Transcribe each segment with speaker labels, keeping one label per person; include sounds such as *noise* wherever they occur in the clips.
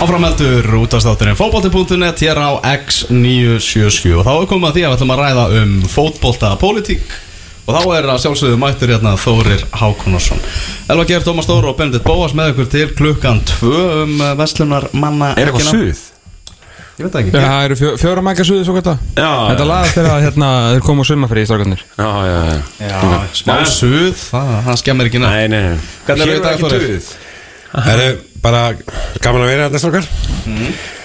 Speaker 1: Áframeldur útastátturinn fótbolti.net hér á X977 og þá er komið að því að við ætlum að ræða um fótbolta politík og þá er að sjálfsögðu mættur hérna Þórir Hákonarsson Elva Geir, Tómas Þóru og Benedikt Bóas með ykkur til klukkan 2 um Vestlunar manna
Speaker 2: Er eitthvað suð?
Speaker 1: Ég veit ekki.
Speaker 3: Já, það eru fjó, fjóra mækja suði svo geta
Speaker 2: Já,
Speaker 3: Þetta
Speaker 2: já.
Speaker 3: lagast þegar hérna, þeir koma á sumafri í strákarnir.
Speaker 2: Já, já, já.
Speaker 1: Já, smá suð, það, skemmir ekki nefn
Speaker 2: Nei, nei, nei.
Speaker 1: Hvernig er þetta Þórir?
Speaker 2: duð.
Speaker 4: Það er bara gaman að vera þetta strókar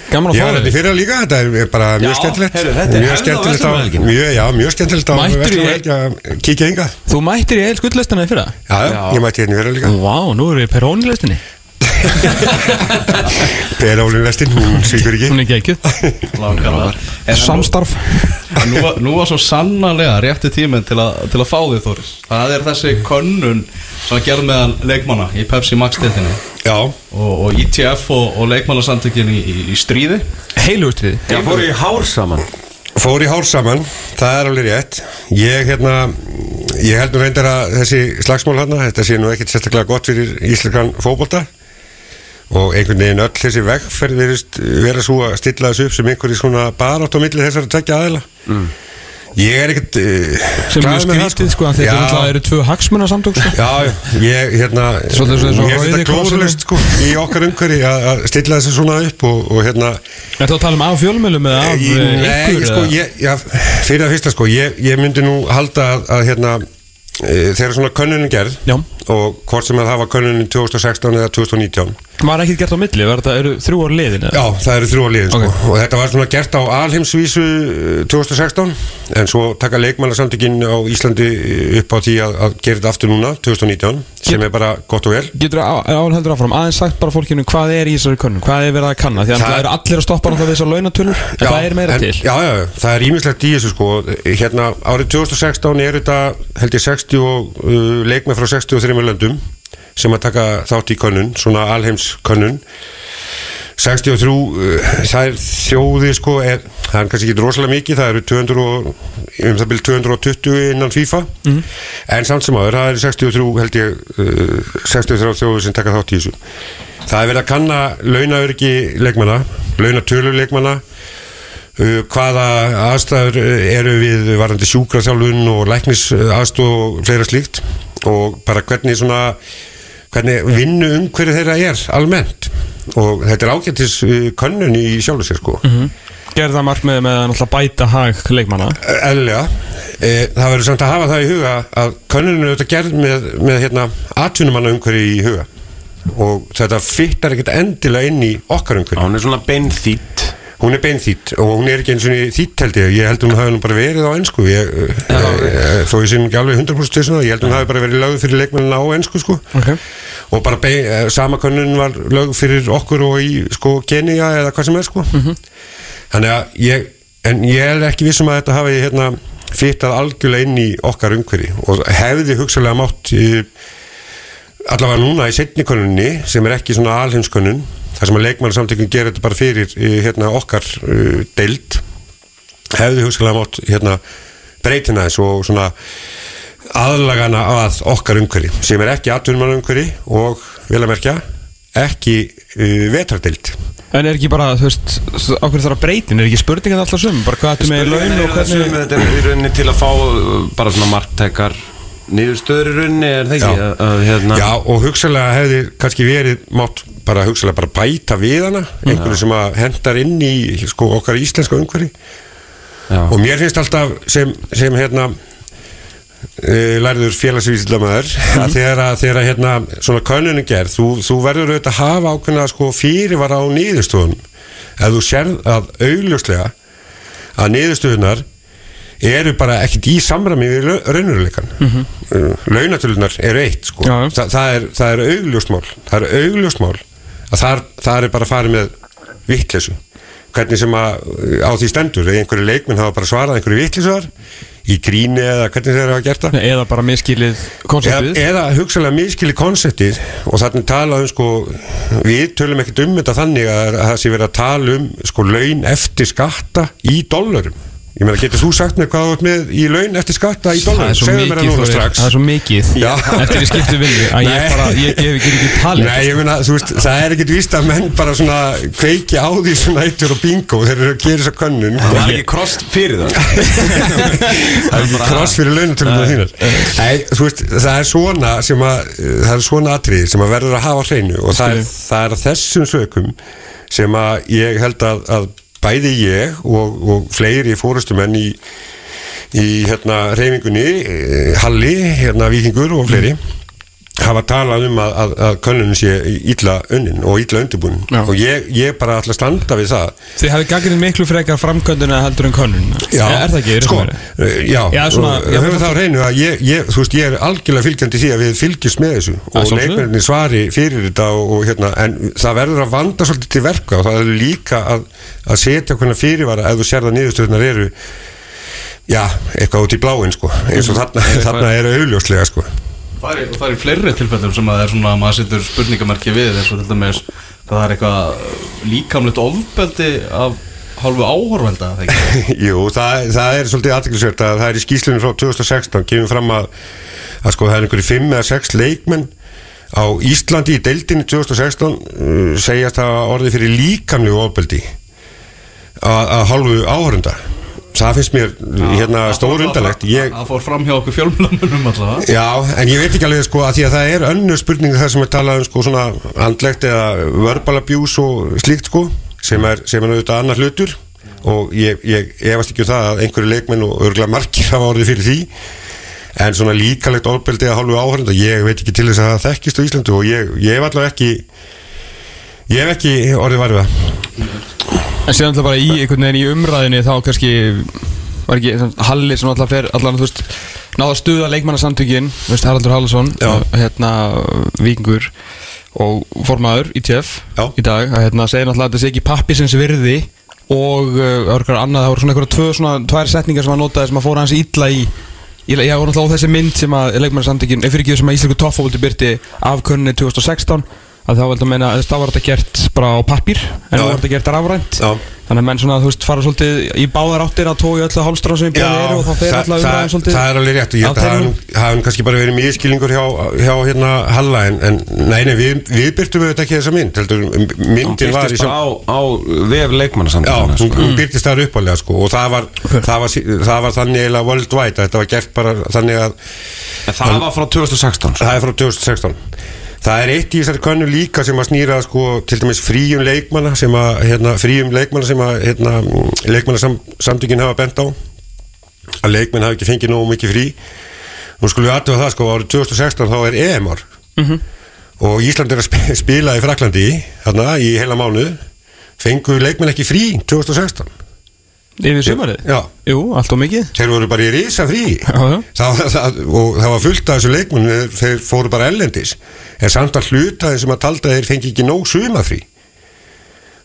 Speaker 3: Gaman að
Speaker 4: Ég var
Speaker 3: fá
Speaker 4: þetta í
Speaker 3: þig
Speaker 4: fyrra líka, þetta er bara mjög skemmtilegt. Mjög skemmtilegt á mjög, Já, mjög skemmtilegt á
Speaker 3: í-
Speaker 4: Vestlunarhelgi að kíkja ynga
Speaker 3: Þú mættir í eil skuldlistina í fyrra?
Speaker 4: Já, já, ég mætti hérna í fyrra líka.
Speaker 3: Vá, nú erum við *laughs* perónilistinni
Speaker 4: Berólin lestin, hún svíkur ekki.
Speaker 3: Hún er ekki ekkið
Speaker 1: Samstarf. nú, var- nú var svo sannarlega rétti tíminn til, að- til að fá þig Þóris. Það er þessi könnun sem að gerð meðan leikmanna í Pepsi Max deltinni
Speaker 4: Já,
Speaker 1: og, og ITF og, og leikmannasamtökin í, í, í stríði.
Speaker 3: Heilugustriði
Speaker 2: Já, fóru í hár saman.
Speaker 4: Fór í hár saman Það er alveg rétt. Ég hérna Ég held nú reyndar að þessi slagsmál hérna Þetta sé nú ekkit sérstaklega gott fyrir íslenskan fótbolta og einhvern veginn öll þessi vegferð verist vera svo að stilla þessu upp sem einhverjir svona barátt á milli þessar að tekja aðila mm. Ég er ekkert uh,
Speaker 3: Sem er skrítið sko, þetta
Speaker 4: Já.
Speaker 3: er alltaf eru tvö hagsmunna samtök sko
Speaker 4: Já, ég, hérna
Speaker 3: svolítið eins og
Speaker 4: Ég er þetta glóðulust, sko, í okkar umhverfi að að stilla þessu svona upp og, og hérna
Speaker 3: Er það að tala um af fjölmjölum eða af
Speaker 4: ég,
Speaker 3: eh,
Speaker 4: Nei,
Speaker 3: ykkur
Speaker 4: sko, ég, já, fyrir það fyrsta, sko ég, ég myndi nú halda að, að hérna e, þegar svona könnunin gerð
Speaker 3: Já.
Speaker 4: og hvort sem að var könnunin 2016 eða 2019
Speaker 3: Var ekkert gert á milli, var þetta eru þrjú ár liðin?
Speaker 4: Já, það eru þrjú á liðin sko.
Speaker 3: Ok.
Speaker 4: og þetta var svona gert á alheimsvísu eh, 2016 en svo taka leikmannasamtökin á Íslandi eh, upp á því að, að gera þetta aftur núna 2019 sem er bara gott og vel
Speaker 3: Getur áheldur áfram, aðeins sagt bara fólkinu hvað er í þessari könnun, hvað er verið að kanna því að
Speaker 4: Það-
Speaker 3: það eru allir að stoppa náttúrulega þessar launatölur en hvað er meira
Speaker 4: en,
Speaker 3: til?
Speaker 4: Já, já, já, það er ímislegt í þessu sko Hérna, árið 2016 er þetta held ég 60 og, uh, leikmenn frá 63 löndum sem að taka þátt í könnun, svona alheims könnun. 63 uh, það er þjóði sko er, það er kannski ekki rosalega mikið það eru 200 og, um það byrja 220 innan FIFA. En samt sem aður, það eru 63 held ég uh, 63 þjóði sem taka þátt í þessu. Það er verið að kanna launaöryggi leikmanna, launatölur leikmanna uh, hvaða aðstæður eru við varandi sjúkraþjálfun og læknis aðstof og fleira slíkt. Og bara hvernig svona hvernig vinnu um hverju þeirra er almennt. Og þetta er ágættis uh, könnun í sjálfu sér sko. Mm
Speaker 3: Gerða markmiði með að náttúrulega bæta hag leikmanna.
Speaker 4: Eðlilega. E, það verður samt að hafa það í huga að könnun er auðvitað gerð með, með hérna atvinnumanna umhverju í huga. Og þetta fyttar ekkert endilega inn í okkar umhverju
Speaker 2: Hún er svona beinþýtt
Speaker 4: Hún er beinþýtt og hún er ekki eins og þýtt held ég, ég held hún hafi bara verið á ennsku ég, e, e, þó ég nú ekki alveg 100% til svona, ég held hún hafi bara verið lögð fyrir leikmennina á ennsku sko.
Speaker 3: Okay.
Speaker 4: og bara bein, e, sama könnun var lögð fyrir okkur og í sko Kenya eða hvað sem er sko. Þannig að ég, en ég er ekki vissum að þetta hafi hérna fyttað algjörlega inn í okkar umhverfi og hefði hugsalega mátt allavega núna í setni könnunni sem er ekki svona alheimskönnun þar sem að leikmannsamtökun gerir þetta bara fyrir hérna, okkar uh, deild hefði hugsalega mátt hérna, breytina þess og svona aðlagana að okkar umhverfi sem er ekki atvinnumann umhverfi og vel að merkja ekki uh, vetardeild
Speaker 3: En er ekki bara, þú veist, ákveður þarf að breytin er ekki spurningan alltaf sum, bara hvað ættum með laun og hvernig
Speaker 2: Þetta er í rauninni til að fá uh, bara svona marktækar niðurstöður í rauninni, er það ekki?
Speaker 4: Já.
Speaker 2: Að, hérna,
Speaker 4: Já og hugsalega hefði kannski verið mátt bara hugsalega bara bæta við hana einhverju sem að hendar inn í sko, okkar íslenska umhverfi. Og mér finnst alltaf sem, sem hérna uh, lærður félagsvísildamæður að þegar að þegar að hérna svona könnunin gerð, þú, þú verður auðvitað að hafa ákveðna sko fyrirvara á niðurstöðunum. Ef þú sérð að augljóslega að niðurstöðunar eru bara ekkert í samræmi við raunuruleikan mm -hmm. launatölunar eru eitt sko. Þa, það, er, það er augljósmál það er augljósmál að þar, þar er bara farið með vittlesu hvernig sem að á því stendur eða einhverju leikminn hafa bara svarað einhverju vittlesuðar í gríni eða hvernig þeir hafa gert það.
Speaker 3: Eða bara miskilið
Speaker 4: eða,
Speaker 3: konceptið
Speaker 4: eða hugsalega miskili konseptið og þannig tala um sko við tölum ekkert um þetta þannig að, að það sé verið að tala um sko laun eftir skatta í dollarum Ég meina, getur þú sagt mér hvað þú ert með í laun eftir skatta í
Speaker 3: Það
Speaker 4: dólar?
Speaker 3: er svo
Speaker 4: Segðu mér það
Speaker 3: mikið,
Speaker 4: núna strax.
Speaker 3: Það er svo mikið.
Speaker 4: Já.
Speaker 3: Eftir ég skipti vinnu að ég
Speaker 4: Nei.
Speaker 3: bara, ég, ég, ég get ekki talið.
Speaker 4: Nei, ég meina, þú veist, það er ekkert víst að menn bara svona kveiki á því svona eittur og bingo. Þegar þeir eru að gera þess að könnun.
Speaker 2: Það er ekki kross fyrir það. *laughs*
Speaker 4: Það er ekki kross fyrir launatöluna þínar. Nei, þú veist, það er svona sem að, það er svona atrið sem að verður að hafa hreinu og það er, það er bæði ég og, og fleiri fórustumenn í, í hérna reyfingunni, Halli, hérna Víkingur og fleiri hafa talað um að, að, að könnunum sé illa unnin og illa undirbúin
Speaker 3: Já.
Speaker 4: og ég, ég bara ætla að standa við það.
Speaker 3: Þið hefði gaggrinn miklu frekar framkvæmduna heldur en könnun
Speaker 4: Já,
Speaker 3: Er það ekki? Er
Speaker 4: sko, uh, já,
Speaker 3: Já, svona-
Speaker 4: og höfum það á reynu að ég, ég, þú veist, ég er algjörlega fylgjandi því að við fylgjumst með þessu. Og leikmenninni svari fyrir þetta og, og hérna, en það verður að vanda svolítið til verka og það er líka að, að setja hvernig fyrirvara ef þú sér það niðurstöðunar eru já, eitthvað út í bláin sko, eins og þarna, þarna eru auðljóslega sko
Speaker 1: Það er, það er fleiri tilfellum sem að svona að maður setur spurningamarki við eins og til dæmis það er eitthvað líkamlegt ofbeldi af hálfu ekki? *laughs*
Speaker 4: Jú, það, það er svolítið aðteklisvert að það er í skýslunum frá 2016 kemur fram að, að sko það er einhverju 5 eða 6 leikmenn á Íslandi í deildinni 2016 uh, segjast að orðið fyrir líkamlegu ofbeldi að, hálfu áhörunda það finnst mér hérna stór undalegt ég,
Speaker 1: Það fór fram hjá okkur fjölmjölamunum allavega
Speaker 4: Já, en ég veit ekki alveg sko að því að það er önnur spurning það sem er talað um sko svona andlegt eða verbal abuse og slíkt sko sem er, sem er auðvitað annar hlutur. Og ég, ég efast ekki um það að einhverju leikmenn og örgulega margir *laughs* hafa orðið fyrir því. En svona líkalegt ofbeldi að hálfu áhörnda, ég veit ekki til þess að það þekkist á Íslandu og ég, ég hef allavega ekki ég hef ekki orðið varfið það
Speaker 3: En síðan alltaf bara í einhvern veginn í umræðinni þá kannski var ekki Halli sem alltaf fer allan þú veist náða að stuða leikmannasamtökin Haraldur Hallisson
Speaker 4: Já.
Speaker 3: hérna vikingur og formaður í TF
Speaker 4: Já.
Speaker 3: í dag að hérna segir náttúrulega að þetta sé ekki pappi sem virði og uh, annað það voru svona einhverja tvö svona tvær setningar sem að notaði sem að fóra hans illa í Ég, ég voru náttúrulega á þessi mynd sem að leikmannarsamtökin, ef fyrir ekki sem að Ísleiku toffóvaldi byrti af könninni 2016 að þá veldi að meina að þá var þetta gert bara á pappír en
Speaker 4: Já.
Speaker 3: þá var þetta gert rafrænt.
Speaker 4: Já.
Speaker 3: þannig að menn svona, þú veist, fara svolítið í báðar áttir að tói öllu hálstrá sem í bjóði eru og þá fer
Speaker 4: það,
Speaker 3: alltaf
Speaker 4: það,
Speaker 3: umræðin svolítið
Speaker 4: það er alveg rétt. Og ég held að hafa hafa kannski bara verið miskilningur hjá, hjá hérna Halla en, en nei, nei, við, við byrtum auðvitað ekki þessa mynd heldur, myndin var
Speaker 2: bara á, á vef
Speaker 4: Já,
Speaker 2: leikmannasamtökuna
Speaker 4: hún, hún byrtist þar uppalega sko og það var, það var, það var þannig eiginlega worldwide að þetta var gert bara þannig að
Speaker 2: En það var frá 2016 sko.
Speaker 4: Það er frá 2016 Það eitt í þessari könnu líka sem að snýra sko, til dæmis fríum leikmanna sem að, hérna, fríum leikmanna sem að hérna, leikmannasamtökin hafa bent á. Að leikmenn hafa ekki fengið nógu mikið frí. Nú skulum við aðtöfa það sko árið 2016 þá er EM-ár og Ísland er að sp- spila í Fraklandi þarna í heila mánuð. Fengu leikmenn ekki frí 2016
Speaker 3: Yfir sumarið?
Speaker 4: Já.
Speaker 3: Jú, allt og mikið.
Speaker 4: Þeir voru bara í risa frí
Speaker 3: Já, já.
Speaker 4: það, það, og það var fullt af þessu leikmenn þeir, þeir fóru bara ellendis en samt að hluta þeim sem að talda þeir fengi ekki nóg sumafrí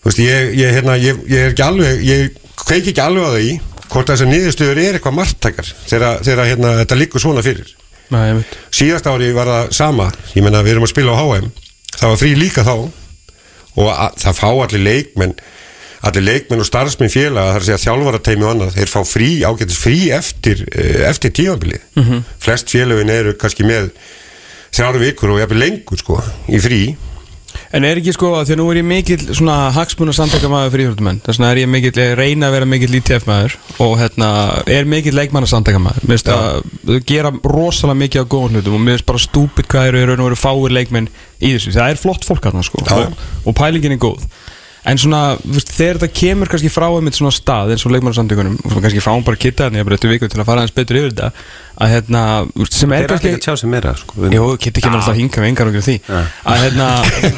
Speaker 4: þú veist ég, ég, hérna, ég, ég er ekki alveg ég kveiki ekki alveg á því hvort þessar niðurstöður er eitthvað margtækar þegar, hérna, þetta liggur svona fyrir.
Speaker 3: Nei,
Speaker 4: síðast ári var það sama. Ég menna við erum að spila á HM það var frí líka þá. Og að, það fá allir leikmenn allir leikmenn og starfsmenn félaga þar að segja þjálfarateimi og annað, þeir fá frí ágætis frí eftir, eh, eftir tímabilið. -hmm. flest félagin eru kannski með þrjáru vikur og jafnir lengur sko, í frí.
Speaker 3: En er ekki sko, að nú er ég mikill svona hagsmuna samtækamaður fyrir íþjóttumenn þess vegna er ég mikill, ég reyna að vera mikill ITF maður og hérna, er mikill leikmanna samtækamaður mér finnst að þau gera rosalega mikið á góðum hlutum og mér finnst bara stúpid hvað eru í raun og veru fáir leikmenn í þessu, það er flott fólk hérna sko.
Speaker 4: Já.
Speaker 3: og, og pælingin er góð en svona, veist, þegar þetta kemur kannski frá einmitt svona stað eins og leikmannasamtökunum og svona kannski fáum bara kitta hérna, ég bara eftir viku til að fara aðeins betur yfir þetta að hérna, veist, sem
Speaker 2: Þeir
Speaker 3: er kannski
Speaker 2: ekki að tjá sig meira sko. Við-
Speaker 3: Jó, Kitty kemur alltaf að hinga með engar okkur því
Speaker 2: Ja.
Speaker 3: að hérna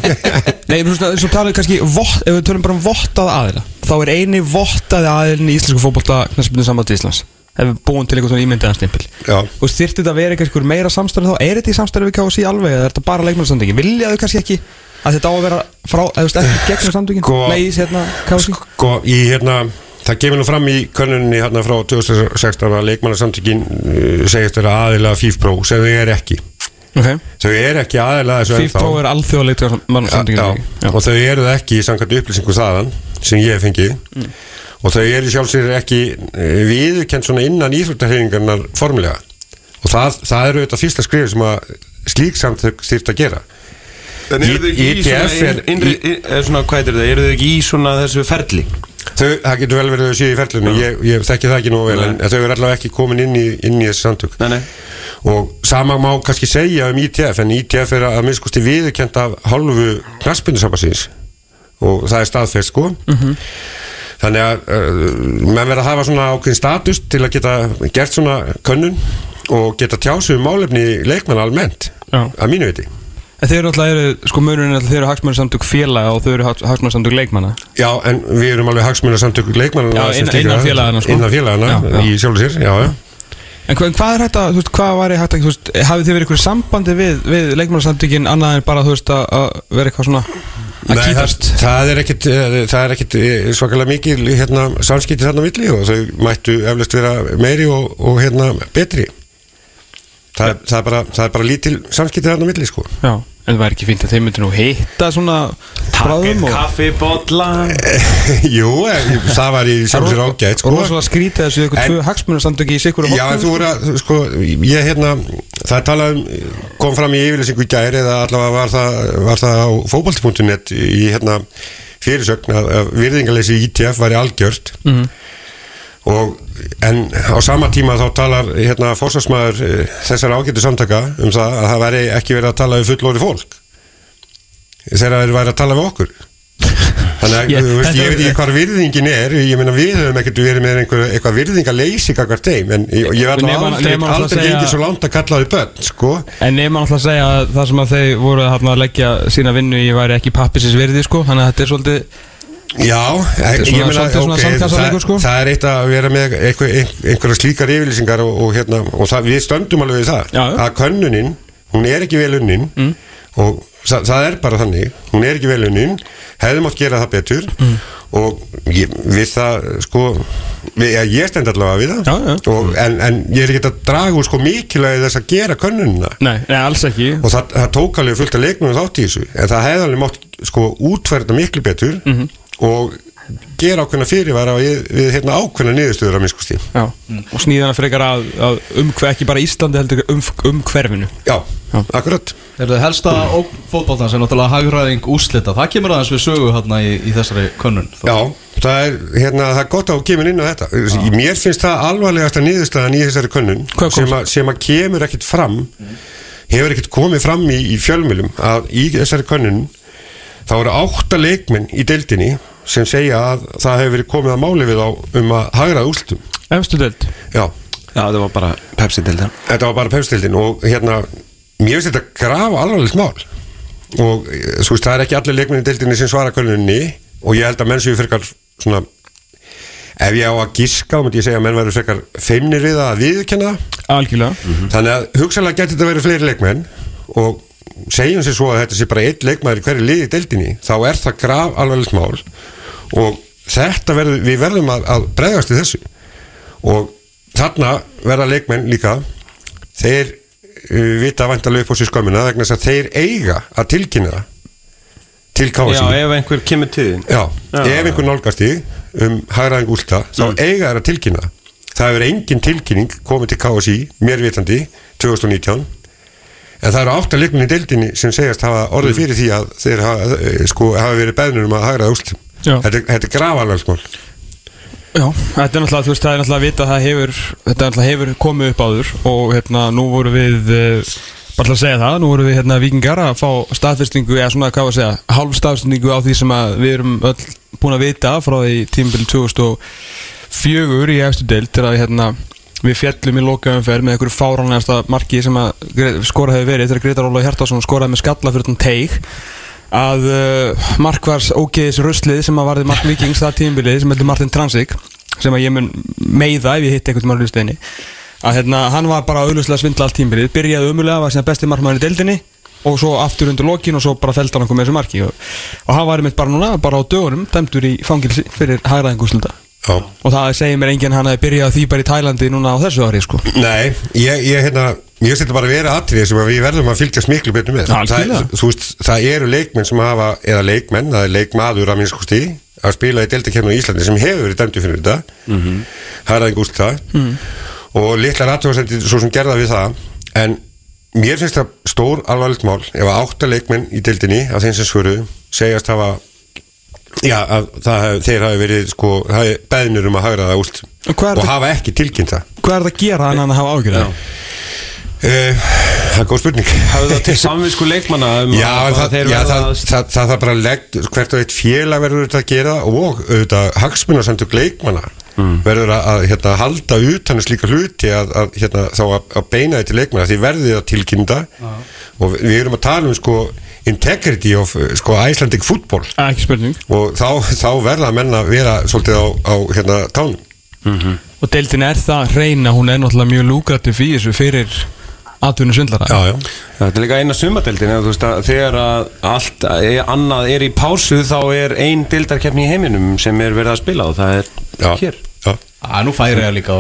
Speaker 3: *laughs* Nei, þú veist, svo talaðu kannski vott, ef við tölum bara um vottað aðila þá er eini vottaði aðilin í íslensku fótbolta knæspinu sambandi Íslands ef við búum til einhvern svona ímyndaðan stimpil
Speaker 4: Já.
Speaker 3: og þyrfti þetta að vera eitthvað meira samstæður þá er þetta í samstæður við KSI alveg eða er þetta bara leikmannastandingi vilja þau kannski ekki að þetta á að vera frá, eða þú veist, ekki gegnum samtökin
Speaker 4: Sko-
Speaker 3: með ís hérna KSI
Speaker 4: sko, í hérna það kemur nú fram í könnunni hérna frá 2016 að leikmannarsamtökin uh, segist vera aðila FIFPRO sem þau er ekki.
Speaker 3: Okay.
Speaker 4: þau er ekki aðila ennþá.
Speaker 3: er alþjóðleikt
Speaker 4: og þau eru það ekki í samkvæmt upplýsingu þaðan sem ég hef fengið. Og þau eru sjálfsögur ekki viðurkend svona innan íþróttahefingarnar formulega og það, það eru þetta fyrsta skrif sem að slík samtök þýrt að gera ITF er-
Speaker 2: innri, innri, svona hvað heitir það, eru þau ekki í svona þessu ferli?
Speaker 4: Þau, það getur vel verið að þau séu í ferlinu, ég, ég þekki það ekki nógu vel, en, en þau eru allavega ekki komin inn í, inn í þessi samtök.
Speaker 2: Nei, nei.
Speaker 4: Og sama má kannski segja um ITF, en ITF er að minnskusti viðurkend af hálfu knaspindusambassins og það er staðfest sko. Þannig að uh, menn verða að hafa svona ákveðin status til að geta gert svona könnun og geta tjásu um málefni leikmann almennt,
Speaker 3: Já.
Speaker 4: að mínu viti.
Speaker 3: En þeir eru alltaf, eru, sko munurinn er alltaf, þeir eru hagsmörnsamtök félaga og þau eru hagsmörnsamtök leikmanna
Speaker 4: Já, en við erum alveg hagsmunarsamtök leikmann
Speaker 3: Já, innan- innan félaganna, sko.
Speaker 4: Innan félagana,
Speaker 3: Já, já.
Speaker 4: í sjálfu sér, já, já.
Speaker 3: En hvað, hvað er þetta, þú veist, hvað var ég hægt að, þú veist, hafið þið verið ykkur sambandi við, við leikmannsamtökin annað en bara, þú veist, að, vera eitthvað svona að
Speaker 4: Nei,
Speaker 3: kýtast?
Speaker 4: það, það er ekkit, eh, það er ekkit eh, svakalega mikil hérna, samskipti þarna milli og þau mættu eflust vera meiri og, og hérna, betri það, það, er bara, það er bara lítil samskipti þarna milli sko.
Speaker 3: Já, en það væri ekki fínt að þeir myndir nú hitta svona og
Speaker 2: kaffibotla *laughs*
Speaker 4: Jú, eh, það var í sjálf sér ágætt
Speaker 3: og
Speaker 4: sko.
Speaker 3: rosalega skrítið þessu ykkur
Speaker 4: En-
Speaker 3: tvö hagsmörnsamtöki í sikkur
Speaker 4: Já, en þú voru að, sko, ég hérna það er talað um, kom fram í yfirlýsingu í gæri eða allavega var það, var það á fótbolti.net í hérna fyrirsögn að, virðingaleysi í ITF væri algjört
Speaker 3: Mhm.
Speaker 4: Og en á sama tíma þá talar hérna fórsvarsmaður þessar ágættu samtaka um það að það væri ekki verið að tala við fullóri fólk. Þegar þeir væri að tala við okkur. Þannig að, *laughs*
Speaker 3: Ég-
Speaker 4: þú veist, ég veit ekki hvað virðingin er. Ég meina við höfum ekkert verið með einhver, eitthvað virðingaleysi kakvart þeim, en ég, ég var
Speaker 3: Nema-
Speaker 4: aldrei,
Speaker 3: alltaf
Speaker 4: aldrei
Speaker 3: segja-
Speaker 4: gengið svo langt að kalla þau börn, sko.
Speaker 3: En nema alltaf að segja að það sem að þeir voru að leggja sína vinnu í væri ekki pappisins virði sko, þannig að þetta er svolítið
Speaker 4: Já, ég
Speaker 3: svona-
Speaker 4: meina,
Speaker 3: svolítið svona
Speaker 4: ok,
Speaker 3: sandkassaleikur,
Speaker 4: það,
Speaker 3: sko.
Speaker 4: það er eitt að vera með einhver, einhverja slíkar yfirlýsingar og, og, hérna, og það, við stöndum alveg við það
Speaker 3: Já, já.
Speaker 4: að könnunin, hún er ekki vel unnin
Speaker 3: Mm.
Speaker 4: og það, það er bara þannig hún er ekki vel unnin hefði mátt gera það betur
Speaker 3: Mm.
Speaker 4: og ég, við það sko, við, ég stend allavega við það
Speaker 3: Já.
Speaker 4: Og, en, en ég er ekki að draga úr sko mikilvægi þess að gera könnunina
Speaker 3: Nei, nei alls ekki
Speaker 4: og það, það tók alveg fullt að leiknum þátt í þessu en það hefði alveg mátt sko útferða miklu betur
Speaker 3: Mhm.
Speaker 4: Og gera ákveðna fyrirvara við, við hérna ákveðna niðurstöður að minnskusti
Speaker 3: Já, og snýðana frekar að, að umhver, ekki bara Íslandi heldur um, um hverfinu
Speaker 4: já,
Speaker 3: Já.
Speaker 4: akkurat.
Speaker 1: Er það helsta fótballtan sem náttúrulega hagræðing úslita Það kemur aðeins við sögu hérna í, í þessari könnun.
Speaker 4: Já, það er, hérna, það er gott að þú kemur inn á þetta. Mér finnst það alvarlegasta niðurstaðan í þessari könnun sem, að, sem að kemur ekkit fram hefur ekkit komið fram í, í fjölmjölum að í þessari könnun þá eru átta leikmenn í deildinni sem segja að það hefur verið komið að máli við á um að hagraða úrslutum
Speaker 3: Efstu deild.
Speaker 4: Já,
Speaker 2: Já, það var bara Pepsi til það
Speaker 4: þetta var bara pefstildin og hérna, mér finnst þetta grafa alvarlegt mál. Og eh, svo veist, það er ekki allir leikmenni deildinni sem svara kölunni og ég held að menn séu frekar svona ef ég á að giska, þá myndi ég segja að menn verður frekar feimnir við að viðurkenna. Það
Speaker 3: Algjörlega.
Speaker 4: Þannig að hugsalega getur þetta verið fleiri leikmenn og segjum sér svo að þetta sé bara einn leikmæður í hverju liði í deildinni þá er það graf alvarlegt mál og þetta verður, við verðum að, að bregðast við þessu. Og þarna verða leikmenn líka þeir uh, vita vantarlega upp á sér skömmina vegna þess að þeir eiga að tilkynna það til
Speaker 2: Já,
Speaker 4: KSI
Speaker 2: ef einhver kemur þín.
Speaker 4: Já,
Speaker 2: Já.
Speaker 4: ef einhver nálgast í um hagraðing últa, þá
Speaker 2: Mm.
Speaker 4: eiga þær að tilkynna. Það hefur engin tilkynning komið til KSI, mér vitandi 2019 en það eru átta leikminni í deildinni sem segjast hafa
Speaker 2: Mm.
Speaker 4: orðið fyrir því að þeir hafa, eh, sko, hafa verið beðnur um að hagraða
Speaker 3: Já.
Speaker 4: þetta, er- þetta er grafalvarsmál
Speaker 3: Já, þetta er náttúrulega, þú veist, það er náttúrulega að vita að það hefur, þetta náttúrulega hefur komið upp áður og hérna, nú voru við, uh, bara til að segja það, nú voru við hérna vikingar að fá staðfestingu, eða svona, hvað var að segja, hálf staðfestingu á því sem að við erum öll búin að vita frá því tímbil 2004 í eftir deild, til að hérna, við fjallum í lokaumferð með einhverju fáránlegasta marki sem skorað hefur verið. Þegar Gretar Óla Hjartarsson skoraði með skalla fyrir þann teig. Að uh, markvars ógeðis ruslið sem að varði Mark Vikings það tímbilið sem heldur Martin Transik sem að ég mun meiða ef ég hitt einhvern mann hlusteginni að hérna, hann var bara auðvitað svindla allt tímbilið byrjaði umulega, var síðan besti markmann í deildinni og svo aftur undir lokin og svo bara fældi hann okkur með þessu marki. Og, og hann var einmitt bara núna, bara á dögunum dæmdur í fangilsi fyrir hægraðingúslita
Speaker 4: Já.
Speaker 3: og það segir mér enginn hann að byrja því bara í Tælandi núna á þessu ári sko
Speaker 4: Nei, ég, ég hérna finnst þetta bara að vera atrið sem að við verðum að fylgjast miklu betur með það,
Speaker 3: algjörlega.
Speaker 4: þú veist, það eru leikmenn sem hafa eða leikmenn, það er leikmaður að minnskosti að spila í deltakefnu í Íslandi sem hefur verið dæmdu fyrir þetta
Speaker 3: Mhm.
Speaker 4: það er aðeins úst það og litlar aðtöðasendir svo sem gerða við það en mér finnst það stór alvarlegt mál ef að átta leikmenn í deildinni af þeim sem svöru segjast hafa já, að það, þeir hafi verið sko, hafi beðnir um að hagra það úst.
Speaker 3: Og hvað
Speaker 4: og
Speaker 3: það-
Speaker 4: hafa ekki tilkynnt það.
Speaker 3: Hvað er það að gera þannig að hafa ágjörð?
Speaker 4: Uh, það er góð spurning.
Speaker 2: Hafðu það til samvinsku leikmanna um
Speaker 4: Já, það, já það,
Speaker 2: að-
Speaker 4: það, það bara legg hvert og eitt félag verður þetta að gera og auðvitað hagsmunarsamtök leikmanna verður að, að hérna, halda utan að slíka hluti að, að, hérna, þá að, að beina þetta til leikmanna því verði það tilkynna. Og við erum að tala um sko integrity of sko Icelandic football.
Speaker 3: Ekki spurning.
Speaker 4: Og þá, þá verða að vera svolítið á, á hérna tánum.
Speaker 3: Og deildin er það reyna, hún er náttúrulega mjög lúkrativ í þessu fyrir atvinnu svindlara
Speaker 4: Já, já.
Speaker 2: Þetta er líka eina að þegar að allt er, annað er í pásu þá er ein deildarkeppni í heiminum sem er verið að spila og það er
Speaker 4: Já,
Speaker 2: hér.
Speaker 4: já.
Speaker 1: Á, nú færi ég líka á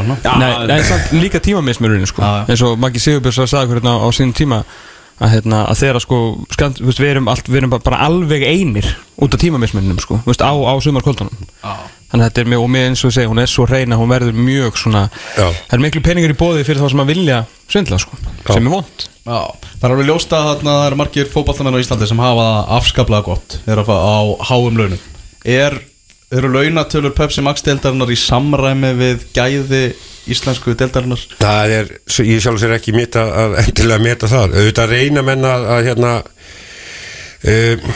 Speaker 3: líka tímamismurinn sko. Eins og Maggi Sigurbjörns sagði hérna á sínum tíma að, hérna, að þeirra sko skand, þú veist, við, erum allt, við erum bara, bara alveg einir út af tímamismurinnum sko, á, á sumarkvöldunum.
Speaker 1: Já.
Speaker 3: Þannig að þetta er mjög, og mér eins og segi, hún er svo reyna hún verður mjög svona
Speaker 4: Já.
Speaker 3: það er miklu peningur í bóði fyrir þá sem að vilja svindla sko, sem er vond
Speaker 1: Já, það er alveg ljóst að þarna það eru margir fótballtamenn á Íslandi sem hafa afskaplega gott er að fá á háum launum. Er, eru launatölur Pepsi Max deildarinnar í samræmi við gæði íslensku deildarinnar?
Speaker 4: Það er, ég sjálf sér ekki meta að endilega meta það, auðvitað reyna menn að, að hérna uh,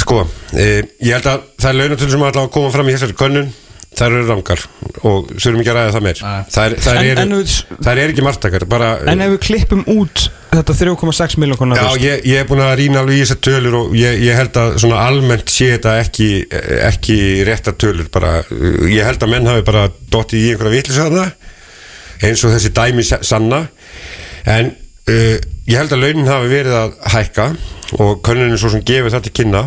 Speaker 4: sko uh, ég held að það er launatölu sem allavega koma fram í þessari könnun. Þær eru rangar og þurfum ekki að ræða það meir.
Speaker 1: Nei.
Speaker 4: þær, þær,
Speaker 3: En-
Speaker 4: eru,
Speaker 3: en við-
Speaker 4: þær eru ekki margtakar bara,
Speaker 3: en ef við klippum út þetta 3,6 miljón konar
Speaker 4: Já, ég, ég er búin að rýna alveg í þessar tölur og ég, ég held að svona almennt sé þetta ekki, ekki rétta tölur bara, ég held að menn hafi bara dottið í einhverja vitlisöðna eins og þessi dæmi sa- sanna. En uh, ég held að launin hafi verið að hækka og könnunin svo sem gefur það til kynna.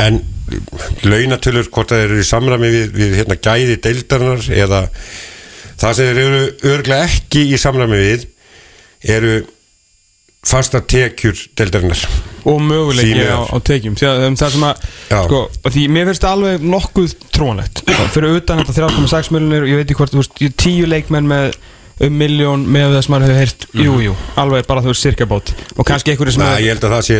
Speaker 4: En launatölur hvort það eru í samræmi við, við hérna, gæði deildarinnar eða það sem eru örglega ekki í samræmi við eru fasta tekjur deildarinnar.
Speaker 3: Og möguleiki á, á tekjum. Því að um, það sem að sko, að því mér finnst það alveg nokkuð trúanlegt. Fyrir utan þetta 3,6 miljonir ég veit ekki hvort, þú veist, ég- tíu leikmenn með um miljón með það sem maður hefur heyrt. Jú, jú, alveg bara þú veist cirka bát og kannski einhverju sem
Speaker 4: Nei, ég held að það sé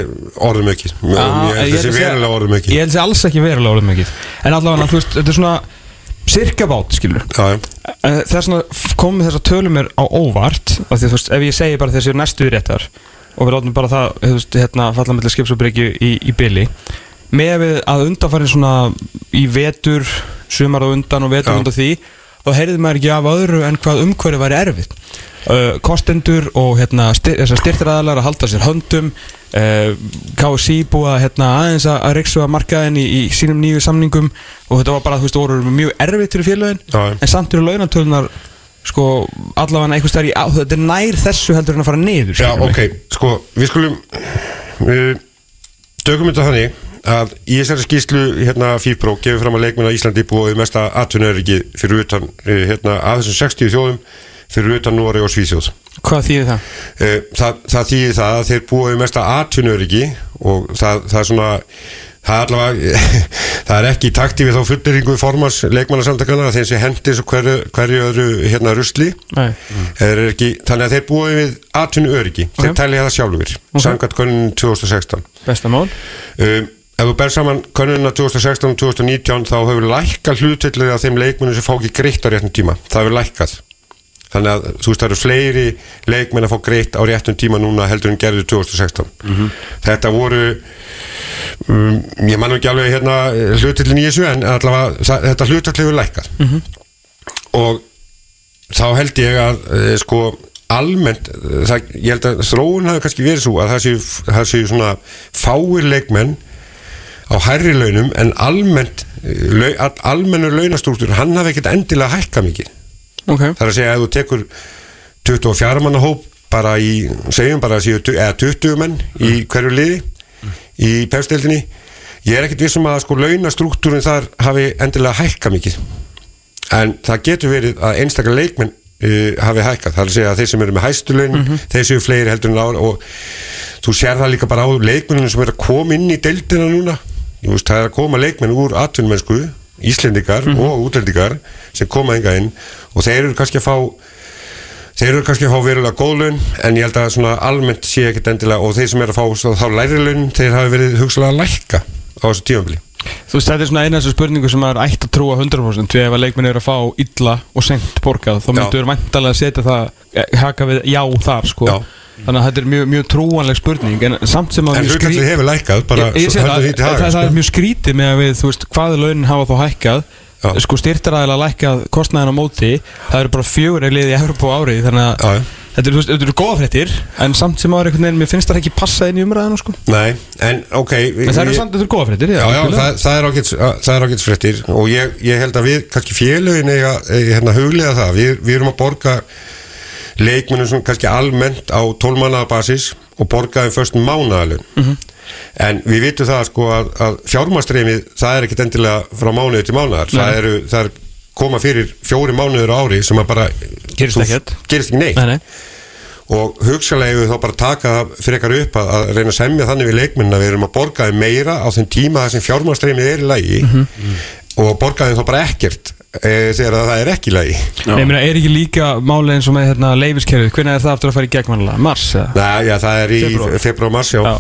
Speaker 4: orðum ekki ég held að það sé verulega orðum ekki
Speaker 3: ég held að sé alls ekki verulega orðum ekki en allavega, þú veist, þetta er svona cirka bát, skilur
Speaker 4: já.
Speaker 3: það er svona komið þess að tölum mér á óvart af því að þú veist, ef ég segi bara þessi næstu réttar og við látum bara það, þú veist, hérna falla mellir skipsabryggju í, í byli með að undanfærin svona í vetur, sumar á undan og vetur
Speaker 4: Já.
Speaker 3: undan því þá heyrði maður ekki af öðru en hvað umhverju væri erfitt. Uh, kostendur og hérna, styr, styrtiraðalar að halda sér höndum. Uh, KSI búið hérna, aðeins að, reyksu að markaðin í, í sínum nýju samningum og þetta var bara, þú veist, voru mjög erfitt fyrir félagin
Speaker 4: Já.
Speaker 3: en samt eru launatölunar sko allavega einhvers stær í á, þetta er nær þessu heldur en að fara niður
Speaker 4: Já, ok, sko, við skulum við tökum þetta þannig að í þessari skýslu hérna FIFPRO gefur fram að leikmenn á Íslandi búið mesta atvinnuröryggi fyrir utan eh, hérna, að þessum 60 þjóðum fyrir utan Nóri og Svíþjóð
Speaker 3: hvað þýðir það?
Speaker 4: Eh, það, það þýðir það að þeir búið mesta atvinnuröryggi og það, það er svona það er allavega *laughs* það er ekki í takti við þá fulleringu formans leikmannasamtakana að þeim sé hendi svo hverju, hverju öðru hérna rusli. Þeir eru ekki, þannig að þeir búið við atvinnu öryggi, þeir
Speaker 3: Ok.
Speaker 4: tælja það sjálfur
Speaker 3: Ok.
Speaker 4: samkvæmt könnun 2016
Speaker 3: besta mál
Speaker 4: um, ef þú ber saman könnunina 2016 og 2019 þá hefur lækkað hlutillið af þeim leikmennum sem fá ekki greitt á réttum tíma. Það hefur lækkað. Þannig að þú veist það eru fleiri leikmenn að fá greitt á réttum tíma núna heldur en gerðu 2016 þetta voru um, ég mann ekki alveg hérna hlutillin í þessu en allavega það, þetta hlutillið hefur lækkað. Og þá held ég að e, sko almennt, eh, það, ég held að þróun hafi kannski verið svo að það séu, það séu svona fáir leikmenn á hærri launum en almennt eh, lau, almennur launastrúktur hann hafi ekkert endilega hækka mikið.
Speaker 3: Ok,
Speaker 4: það er að segja að þú tekur 24 manna hóp bara í, segjum bara að séu eða 20 menn í hverju liði í pefstildinni ég er ekkert vissum að sko launastrúktúrin þar hafi endilega hækka mikið. En það getur verið að einstakar leikmenn uh, hafi hækkað, það er að segja að þeir sem eru með hæstulein
Speaker 3: Mhm.
Speaker 4: þeir séu fleiri heldur en ára og þú sér það líka bara á leikmenninu sem er að koma inn í deildina núna veist, það er að koma leikmenn úr atvinnmennsku Íslendingar
Speaker 3: Mhm.
Speaker 4: og útlendingar sem koma enga inn og þeir eru kannski að fá þeir eru kannski að fá verulega góð laun en ég held að svona almennt sé ekkert endilega og þeir sem eru að fá svo, þá læri laun þeir hafi verið hugsalega að lækka á þessu tímabili
Speaker 3: Þú veist, þetta er svona eina þessu spurningu sem maður ætti að trúa 100% því ef að leikmenn eru að fá illa og sent borgað, þá
Speaker 4: Já.
Speaker 3: myndu við væntalega að setja það, eh, haka við já þar sko.
Speaker 4: Já.
Speaker 3: Þannig að þetta er mjög, mjög trúanleg spurning en samt sem að
Speaker 4: en hlutallið hefur lækkað bara
Speaker 3: ég, ég það,
Speaker 4: því til
Speaker 3: það, það,
Speaker 4: sko.
Speaker 3: er mjög skrítið með að við, þú veist, hvað launin hafa þá hækkað
Speaker 4: Já.
Speaker 3: sko styrtaræðilega lækkað kostnæðin á móti það eru bara fjögur eða liði í Evropa á árið þannig að þetta eru, þetta eru góða fréttir en samt sem áður einhvern veginn, mér finnst það ekki passa inn í umræðinu sko.
Speaker 4: Nei, en ok
Speaker 3: en það eru samt, þetta eru góða fréttir
Speaker 4: Já, já, það, það er er ágæts fréttir og ég, ég held að við kannski félögin eiga hérna huglega það, við, við erum að borga leikmennum sem kannski almennt á 12 mannaða basis og borga þeim först mánaðalun
Speaker 3: Mhm.
Speaker 4: en við vitum það sko að, að fjármastreymið, það er ekkit endilega frá mánuði til mánuðar,
Speaker 3: Nei.
Speaker 4: það eru það er koma fyrir fjóri mánuður ári sem að bara
Speaker 3: Gerist
Speaker 4: ekki neitt
Speaker 3: Nei, nei.
Speaker 4: og hugsalega við þá bara taka það frekar upp að, að reyna að semja þannig við leikmennin að við erum að borga þeim meira á þeim tíma þar sem fjármannstreymið er í lagi
Speaker 3: Mhm.
Speaker 4: og borga þeim þá bara ekkert e, þegar að það er ekki lagi
Speaker 3: Nei, ég meina, er ekki líka málið eins og með hérna, leifiskerfið, hvernig er það aftur að fara í gegnvanlega? Mars, eða?
Speaker 4: Nei, já, það er í
Speaker 3: Febrúar.
Speaker 4: februar mars, já,
Speaker 3: Já,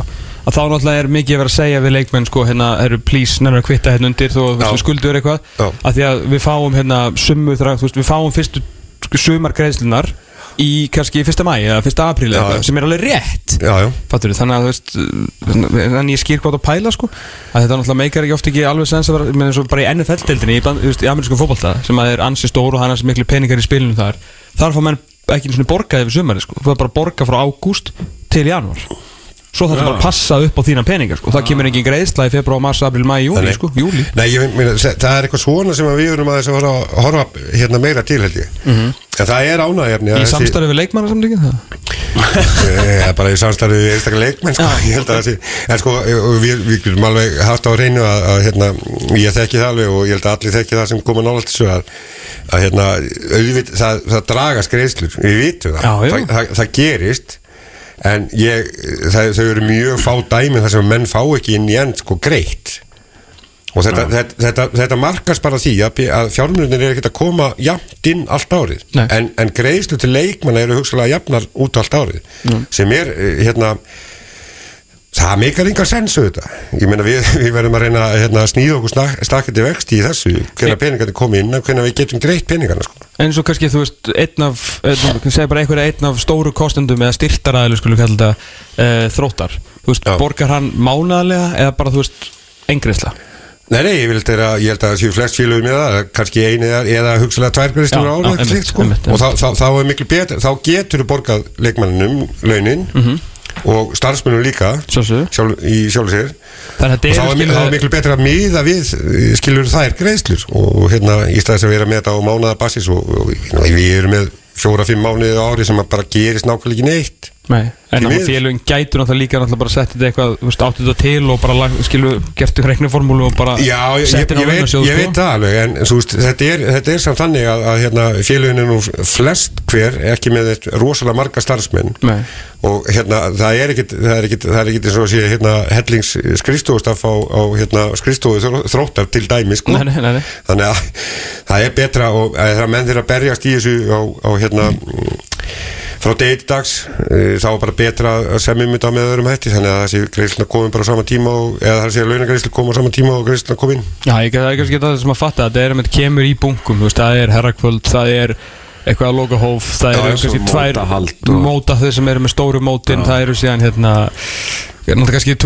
Speaker 3: að þá náttúrulega er mikið að vera að segja við leikmenn sko, hérna, eru please, nefnir að kvitta hérna undir þó
Speaker 4: Já.
Speaker 3: þú skuldur eitthvað
Speaker 4: Já.
Speaker 3: að því að við fáum hérna summu þrang, þú veist, við fáum fyrstu sumar greiðslunar í kannski fyrsta mæ eða fyrsta apríl
Speaker 4: Já,
Speaker 3: eitthvað, sem er alveg rétt.
Speaker 4: Já, já.
Speaker 3: Fattur, þannig að þú veist þannig ég skýr hvað að pæla sko. Að þetta náttúrulega meikar ekki oft ekki alveg sens að vera eins og bara í NFL-deildinni í, veist, í amerískum fótbolta sem að er ansi stór og hann er svo miklu peningar í spilinu þar þar fá menn ekki einu svona borgaði við sumari sko. Þú er bara að borga frá ágúst til janúar svo þarf það bara að passa upp á þína peningar sko. Það kemur engin greiðsla í februar, mars, april, mæ, júli sko, júli
Speaker 4: Nei, ég meina, það er eitthvað svona sem að við erum aðeins að horfa, horfa hérna meira til held ég. En það er ánægjarni
Speaker 3: Mhm. í samstarfi við leikmannasamtökin það
Speaker 4: bara í samstarfið við einstaklega leikmenn sko. ég held að það sé, en sko við, við getum alveg haft á reynu að, að hérna, ég þekki það alveg og ég held að allir þekki það sem koma nálægt þessu að, að hérna, auðvit, það, það dragast greiðslur, við vitum það, það, það gerist en ég, það, þau eru mjög fá dæmi þar sem menn fá ekki inn í end sko greitt. Og þetta, þetta, þetta, þetta markast bara því að, fjármjörnir er ekkert að koma jafnt inn allt árið.
Speaker 3: Nei.
Speaker 4: en, en greiðslu til leikmanna eru hugsalega jafnar út allt árið. Sem er eh, hérna það meikar engar sens auðvitað ég meina við, við verðum að reyna að hérna, snýða okkur snak, stakandi vexti í þessu hvernig peningarnir komi inn og hvernig við getum greitt peningarna sko.
Speaker 3: eins og kannski þú veist einn af, segja bara einhverja einn af stóru kostendum eða styrtaræðilu skulum kalla þetta uh, þróttar, þú veist,
Speaker 4: Já.
Speaker 3: borgar hann mánaðlega eða bara þú veist engreisla
Speaker 4: Nei, nei, ég, þeirra, ég held að það séu flest félögum með það, kannski einu eða, eða hugsalega tvær greiðslur
Speaker 3: Já,
Speaker 4: á
Speaker 3: já,
Speaker 4: ára sko. og þá, þá, þá er miklu betur, þá getur þú borgað leikmanninum launin
Speaker 3: Mhm.
Speaker 4: Og starfsmennum líka sjálf, í
Speaker 3: að
Speaker 4: og þá er, miklu, miklu betur að miða við eh, skilur þær greiðslur. Og hérna í staðis að vera með þetta á mánaða basis og, og, og við erum með fjóra-fimm mánuði ári sem bara gerist nákvæmlega ekki neitt
Speaker 3: Nei, en
Speaker 4: miður.
Speaker 3: félugin gætur náttúrulega líka náttúrulega bara sett þetta eitthvað, þú veist, áttu þetta til og bara lag- skilu, gertu reikniformúlu og bara
Speaker 4: Já, ég, ég, ég,
Speaker 3: á
Speaker 4: veit, ég
Speaker 3: sko.
Speaker 4: veit það alveg en svo, veist, þetta, er, þetta er samt þannig að, að hérna, félugin er nú flest hver ekki með eitt rosalega marga starfsmenn
Speaker 3: Nei.
Speaker 4: og hérna, það er ekkit það er ekkit, það er ekkit eins og að sé hérna, hellings skrifstofustaf á, á hérna, skrifstofu þróttar til dæmi sko.
Speaker 3: Nei, nei, nei, nei.
Speaker 4: þannig að það er betra og að það menn þeirra berjast í þessu á, á hérna frá degi til dags eh, þá er bara betra að semja um þetta með öðrum hætti þannig að þessi greiðsluna komin bara á sama tíma og, eða það að launagreiðslu koma á sama tíma og greiðsluna komin
Speaker 3: Já, ég það er kannski það sem að fatta þetta er að þetta kemur í bunkum, það er herrakvöld það er eitthvað að loka hóf það
Speaker 4: Já,
Speaker 3: eru
Speaker 4: já,
Speaker 3: kannski tvær
Speaker 2: og-
Speaker 3: móta þeir sem eru með stóru mótin það eru síðan hérna er náttúrulega kannski,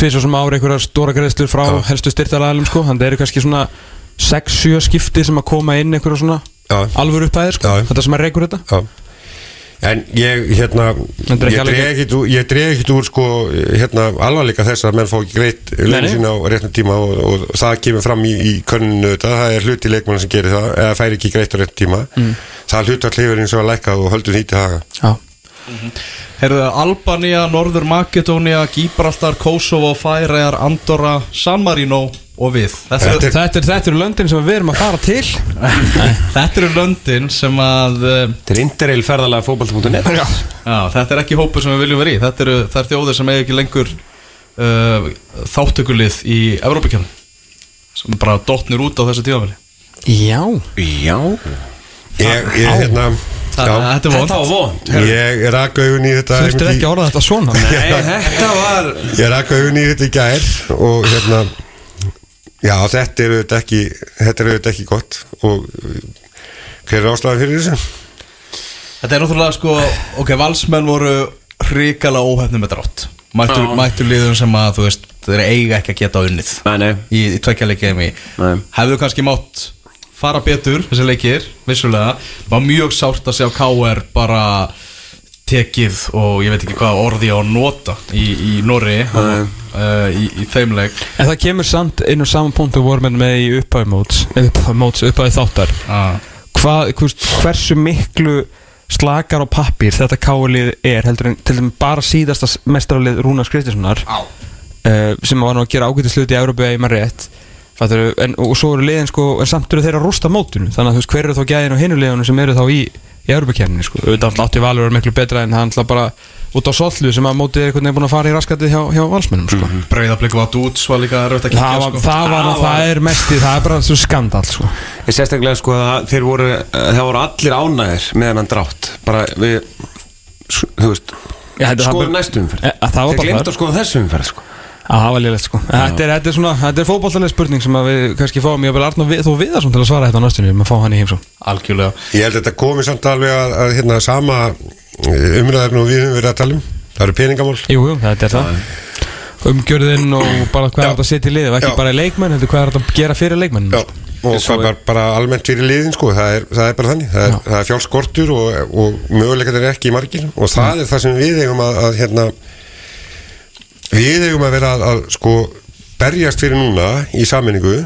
Speaker 3: tvis og sem ári einhverjar stóra greiðslur frá
Speaker 4: Já.
Speaker 3: helstu styrtaræðalum sko, þannig það eru kannski svona 6-7 skipti sem að koma inn einhverja svona
Speaker 4: Já.
Speaker 3: alvöru uppæðir sko,
Speaker 4: Já, já.
Speaker 3: þetta sem að reykur þetta
Speaker 4: Já. En ég, hérna, ég dreg ekkit úr, sko, hérna, alvarleika þess að menn fá ekki greitt lögin sína á réttum tíma og, og það kemur fram í, í könnunu þetta, það er hluti leikmann sem gerir það, eða fær ekki greitt á réttum tíma. Mm. Það hlutar hlifur eins og að lækka og höldur því til haga.
Speaker 3: Já,
Speaker 1: Herðu Albania, Norður Makedónia, Gibraltar, Kosovo, Færegar, Andorra, San Marino, og við. Þetta,
Speaker 4: Þetta
Speaker 1: eru,
Speaker 3: Þetta er, þetta er löndin sem við erum að fara til. *laughs*
Speaker 1: Þetta eru löndin sem að uh,
Speaker 2: Þetta er interrail ferðalega fótbolta.net
Speaker 3: Já.
Speaker 1: Já, þetta er ekki hópur sem við viljum vera í. Þetta eru þær þjóðir sem eiga ekki lengur uh, þáttökulið í Evrópakjörnum sem bara dottnir út á þessu tímafæli
Speaker 3: Já.
Speaker 2: Já.
Speaker 4: Ég, ég, hérna
Speaker 1: Þetta
Speaker 4: já,
Speaker 1: er
Speaker 2: Þetta var vond
Speaker 4: Ég rak augun í þetta í-
Speaker 3: ekki að orða þetta svona?
Speaker 2: Nei, þetta var
Speaker 4: Ég rak augun í þetta í gær og hérna já, þetta er auðvitað ekki þetta er auðvitað ekki gott og hver er ástæðan fyrir þessu?
Speaker 1: Þetta er náttúrulega sko Ok, valsmenn voru hrikalega óhefnum með drátt Mættur, mættur liðum sem að þú veist Þeir eiga ekki að geta unnið
Speaker 2: Nei, nei.
Speaker 1: Í, í
Speaker 2: Nei.
Speaker 1: Hefðu kannski mátt fara betur Þessi leikir, vissulega. Var mjög sárt að sjá KR bara tekið og ég veit ekki hvað orði á að nota í, í Norri uh, í, í þeim leik.
Speaker 3: En það kemur samt inn á saman punktu voru með með í upphæði móts upphæði móts, upphæði þáttar.
Speaker 1: Ah.
Speaker 3: Hvað, hvers, hversu miklu slakar á pappír þetta káalið er? Heldur en til dæmis bara síðasta mestralið Rúnars Kristinssonar uh, sem var nú að gera ágætið sluti í Európa í maður rétt. Fattur, en, og svo eru liðin sko en samt eru þeir að rústa mótinu. Þannig að þú veist hver eru þá gæðin og hinu liðunum sem eru þá í í Európa-kemni sko. Auðvitað átti Valur að vera miklu betra en hann bara út á sollu sem að mótið er einhvern veginn búin að fara í raskatið hjá, hjá valsmennum sko.
Speaker 1: Breiðablík var dút Svo líka erfitt að
Speaker 3: það,
Speaker 1: kíkja
Speaker 3: var,
Speaker 1: sko.
Speaker 3: það, var, það, það er mest í, það er bara svo skandal sko.
Speaker 2: Ég sérstaklega sko að þeir voru það voru allir ánægir með hennan drátt. Bara við þú veist
Speaker 3: Já, þetta-
Speaker 2: skoðum
Speaker 3: það-
Speaker 2: næstu umferð.
Speaker 3: Eh, það var
Speaker 2: Þeir glemt að skoða þessu umferð sko
Speaker 3: að það var liðlegt sko. þetta er, þetta er svona, þetta er fótballtalega spurning sem að við kannski fáum, ég vil Arna við, þú viðar til að svara þetta á næstunni, við maður fá hann í heimsó
Speaker 1: Algjörlega.
Speaker 4: Ég held að þetta komi samt alveg að, að hérna sama umræðarinn og við höfum verið að tala um. Það eru peningamál.
Speaker 3: Jú, jú, þetta er það. Umgjörðin og bara hvað
Speaker 4: Já.
Speaker 3: er þetta að setja í liðið ekki
Speaker 4: Já.
Speaker 3: bara í leikmenn, heldur hvað er þetta að gera fyrir leikmenn?
Speaker 4: Já, og hvað bara, bara almennt fyrir liðin sko, það er, það er bara þannig. Það er,
Speaker 3: Já.
Speaker 4: það er fjálskortur og, og möguleikar er ekki margir. Og það er það sem við eigum að, að hérna, við eigum að vera að, að sko berjast fyrir núna í sammenningu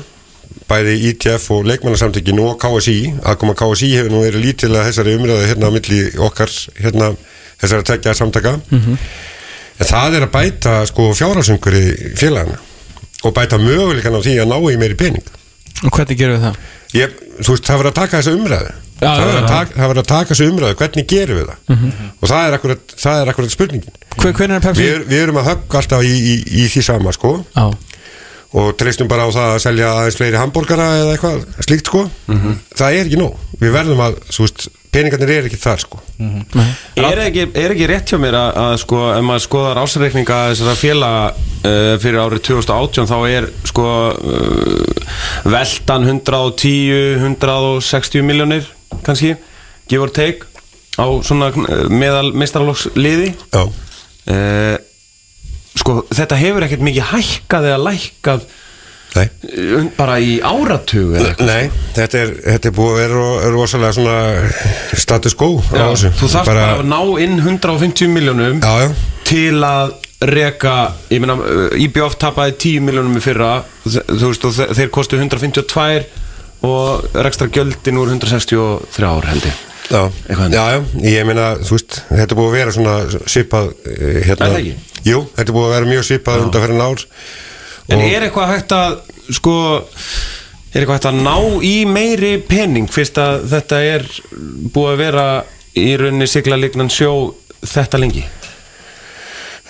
Speaker 4: bæði ITF og leikmannasamtökin og KSI, aðkoma KSI hefur nú verið lítilega þessari umræðu hérna á milli okkar hérna þessari tekja samtaka. En það er að bæta sko fjárhásumkuri félagana og bæta möguleikan á því að ná í meiri pening.
Speaker 3: Og hvernig gerum við það?
Speaker 4: Ég, þú veist, það verður að taka þessu umræðu.
Speaker 3: Já,
Speaker 4: það verður að, að taka þessu umræðu, hvernig gerum við það? Og það er akkurat, það er akkurat spurningin.
Speaker 3: Hver, er
Speaker 4: við, við erum að högga alltaf í, í, í því sama sko.
Speaker 3: Já,
Speaker 4: og treystum bara á það að selja aðeins fleiri hambúrgara eða eitthvað slíkt sko. Það er ekki nóg, við verðum að þú veist, peningarnir er ekki þar sko.
Speaker 2: Er ekki, er ekki rétt hjá mér að, að sko, ef maður skoðar ásreikninga þessara félaga uh, fyrir árið 2018 þá er sko uh, veltan 110 160 miljónir kannski, give or take á svona uh, meðal mestralóks liði
Speaker 4: Já,
Speaker 2: uh, sko þetta hefur ekkert mikið hækkað eða lækkað
Speaker 4: nei.
Speaker 2: uh, bara í áratug
Speaker 4: Nei, þetta er, þetta er búið að vera ro- rosalega svona status quo
Speaker 2: Já, þú þarft bara að ná inn 150 miljónum
Speaker 4: Já, já,
Speaker 2: til að reka ég meina, uh, IBF tapaði 10 miljónum í fyrra, þú veist og þe- þeir kostu 152 og rekstra gjöldin úr 163 ár held ég.
Speaker 4: Já, já, ég meina, þú veist, þetta er búið að vera svona svipað, eh, hérna? Jú, þetta er búið að vera mjög svipað undan fyrir ár.
Speaker 2: en er eitthvað hægt að sko er eitthvað hægt að ná í meiri pening fyrst að þetta er búið að vera í rauninni sigla lignan sjó þetta lengi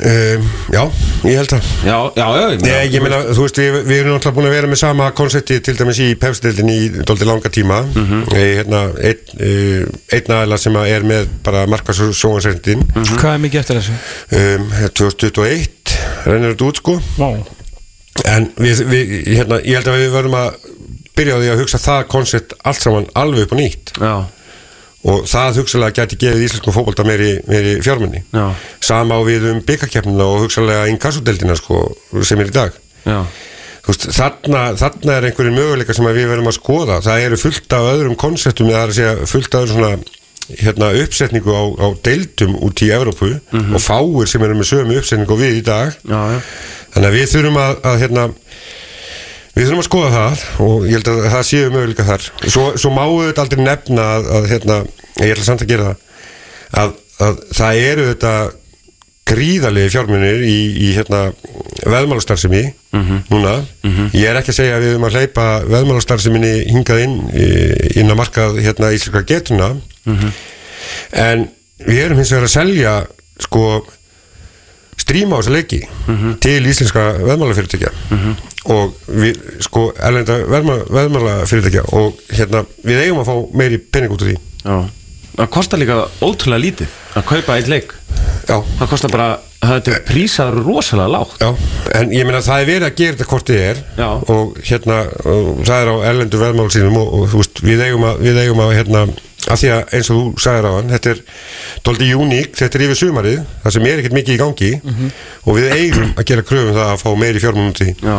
Speaker 4: Um, já, ég held það.
Speaker 2: já, já, já ég meina-
Speaker 4: Nei, ég meina, þú veist, við, við erum náttúrulega búin að vera með sama konsepti til dæmis í pefstildin í doldi langa tíma mm. -hmm. hérna, einn uh, ein aðla sem að er með bara markas og sjóansrendin
Speaker 2: Mhm.
Speaker 3: hvað er mikið eftir þessu?
Speaker 4: um, 2021 rennur þetta út sko
Speaker 3: Vá
Speaker 4: en við, við, hérna, ég held að við verðum að byrja á því að hugsa það koncept allt saman alveg upp á nýtt
Speaker 2: já,
Speaker 4: og það hugsalega gæti gefið íslensku fótbolta meiri, meiri fjármunni
Speaker 2: Já.
Speaker 4: sama á við um byggakeppnina og hugsalega inkassodeldina sko, sem er í dag. Veist, þarna, þarna er einhverjum möguleika sem við verðum að skoða. Það eru fullt af öðrum konseptum eða það er að segja fullt af öðrum svona hérna, uppsetningu á, á deildum út í Evrópu og fáir sem eru með sömu uppsetningu við í dag.
Speaker 2: Já, já.
Speaker 4: þannig að við þurfum að, að hérna, við þurfum að skoða það og ég held að það séu möguleika þar. Svo, svo máu þetta aldrei nefna að, að hérna, ég ætla samt að gera það að, að það eru þetta gríðalegi fjármunir í, í hérna veðmálastarfsemi núna. Ég er ekki að segja að við erum að hleypa veðmálastarfseminni hingað inn inn að markað hérna íslenska getuna en við erum hins vegar að selja sko stríma á þessa leiki til íslenska veðmálafyrirtækja og við sko erlenda veðmála, veðmálafyrirtækja og hérna við eigum að fá meiri pening út úr því
Speaker 2: Já. Það kostar líka ótrúlega lítið að kaupa eitt leik.
Speaker 4: Já,
Speaker 2: Það kostar bara, þetta er prísað rosalega lágt.
Speaker 4: Já, en ég meina það er verið að gera þetta hvort þið er
Speaker 2: Já.
Speaker 4: og hérna og það er á erlendu veðmál sínum og, og þú veist, við eigum að, við eigum að hérna, að því að eins og þú sagðir á hann þetta er doldið uník, þetta er yfir sumarið það sem er ekkert mikið í gangi og við eigum að gera kröfum það að fá meiri fjármunum til því.
Speaker 2: Já,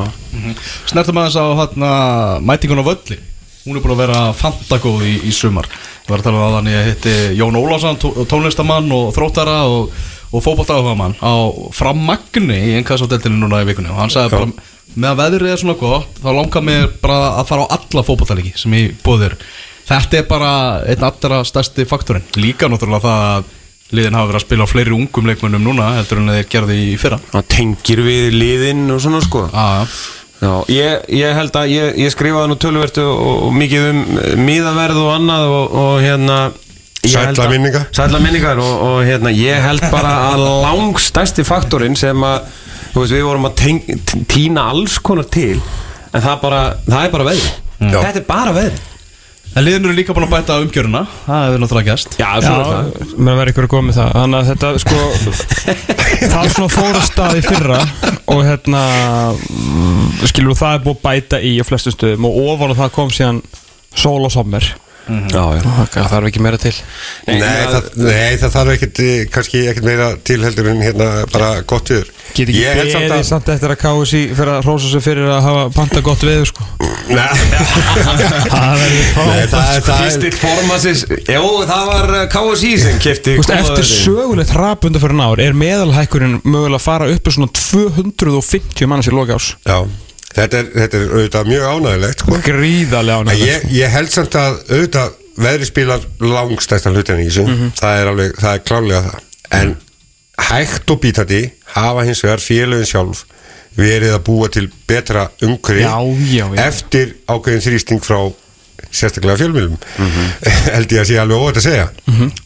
Speaker 1: Snertum aðeins á hérna, mætingun á völli Hún er búin að vera fantagóð í, í sumar. Ég var að tala um að hann ég hitti Jón Ólafsson, tó- tónlistamann og þróttara og, og fótbolltagafamann á frammagni í einnkvæðsátteltinu núna í vikunni. Og hann sagði bara með að veðrið er svona gott þá langar mér bara að fara á alla fótbolltalegi sem ég búið þér Þetta er bara einn allra stærsti faktorinn. Líka náttúrulega það að liðin hafa verið að spila á fleiri ungum leikmönnum núna heldur en þeir gerði í fyrra.
Speaker 2: Það tengir við liðin og svona sko.
Speaker 1: Ah,
Speaker 2: Já, ég, ég held að ég, ég skrifaði nú tölvertu og, og mikið um miðaverð og annað og, og hérna að-
Speaker 4: minningar.
Speaker 2: Sælla minningar og, og hérna ég held bara að langstæsti faktorinn sem að þú veist, við vorum að teng, t- tína alls konar til en það, bara, það er bara veðri
Speaker 4: Já.
Speaker 2: Þetta er bara veðri
Speaker 1: En liðin eru líka búin að bæta umgjöruna Það hefur náttúrulega gæst
Speaker 2: Já,
Speaker 3: Mér verður ykkur að koma með það. Þannig að þetta sko *laughs* Það er svona fóra stað í fyrra Og hérna mm, Skilur það er búið að bæta í á flestum stöðum Og ofan á það kom síðan Sól og sommer
Speaker 2: Já, já.
Speaker 3: Það þarf ekki meira til.
Speaker 4: Nei, það, nei, það þarf ekkert eh, kannski ekkert meira tilheldur en hérna bara gott viður
Speaker 3: Get ekki
Speaker 4: Ég held samt
Speaker 3: beðið
Speaker 4: að-
Speaker 3: samt eftir að KSI Fyrir að hrósa sig fyrir að hafa panta gott veður sko.
Speaker 4: Nei, *laughs*
Speaker 3: Það verður
Speaker 4: nei,
Speaker 3: fá
Speaker 4: það er það
Speaker 2: Kristill Formasis Jó, það var eh, KSI sem
Speaker 3: veist, eftir sögulegt rapunda fyrir ár er meðalhækkurinn mögulega að fara upp í svona 250 manns í loka árs.
Speaker 4: Já, þetta er, þetta er auðvitað mjög ánægilegt sko.
Speaker 3: Gríðarlega ánægilegt
Speaker 4: ég, ég held samt að auðvitað veðri spilar langstæstan hlutin í þessu
Speaker 3: Mhm.
Speaker 4: það er alveg, það er klálega það en hægt og bítandi hafa hins vegar félögin sjálf verið að búa til betra umhverfi
Speaker 3: Já, já, já.
Speaker 4: eftir ákveðin þrýsting frá sérstaklega fjölmjölum
Speaker 3: Mhm. *laughs*
Speaker 4: held ég að sé alveg óvægt að segja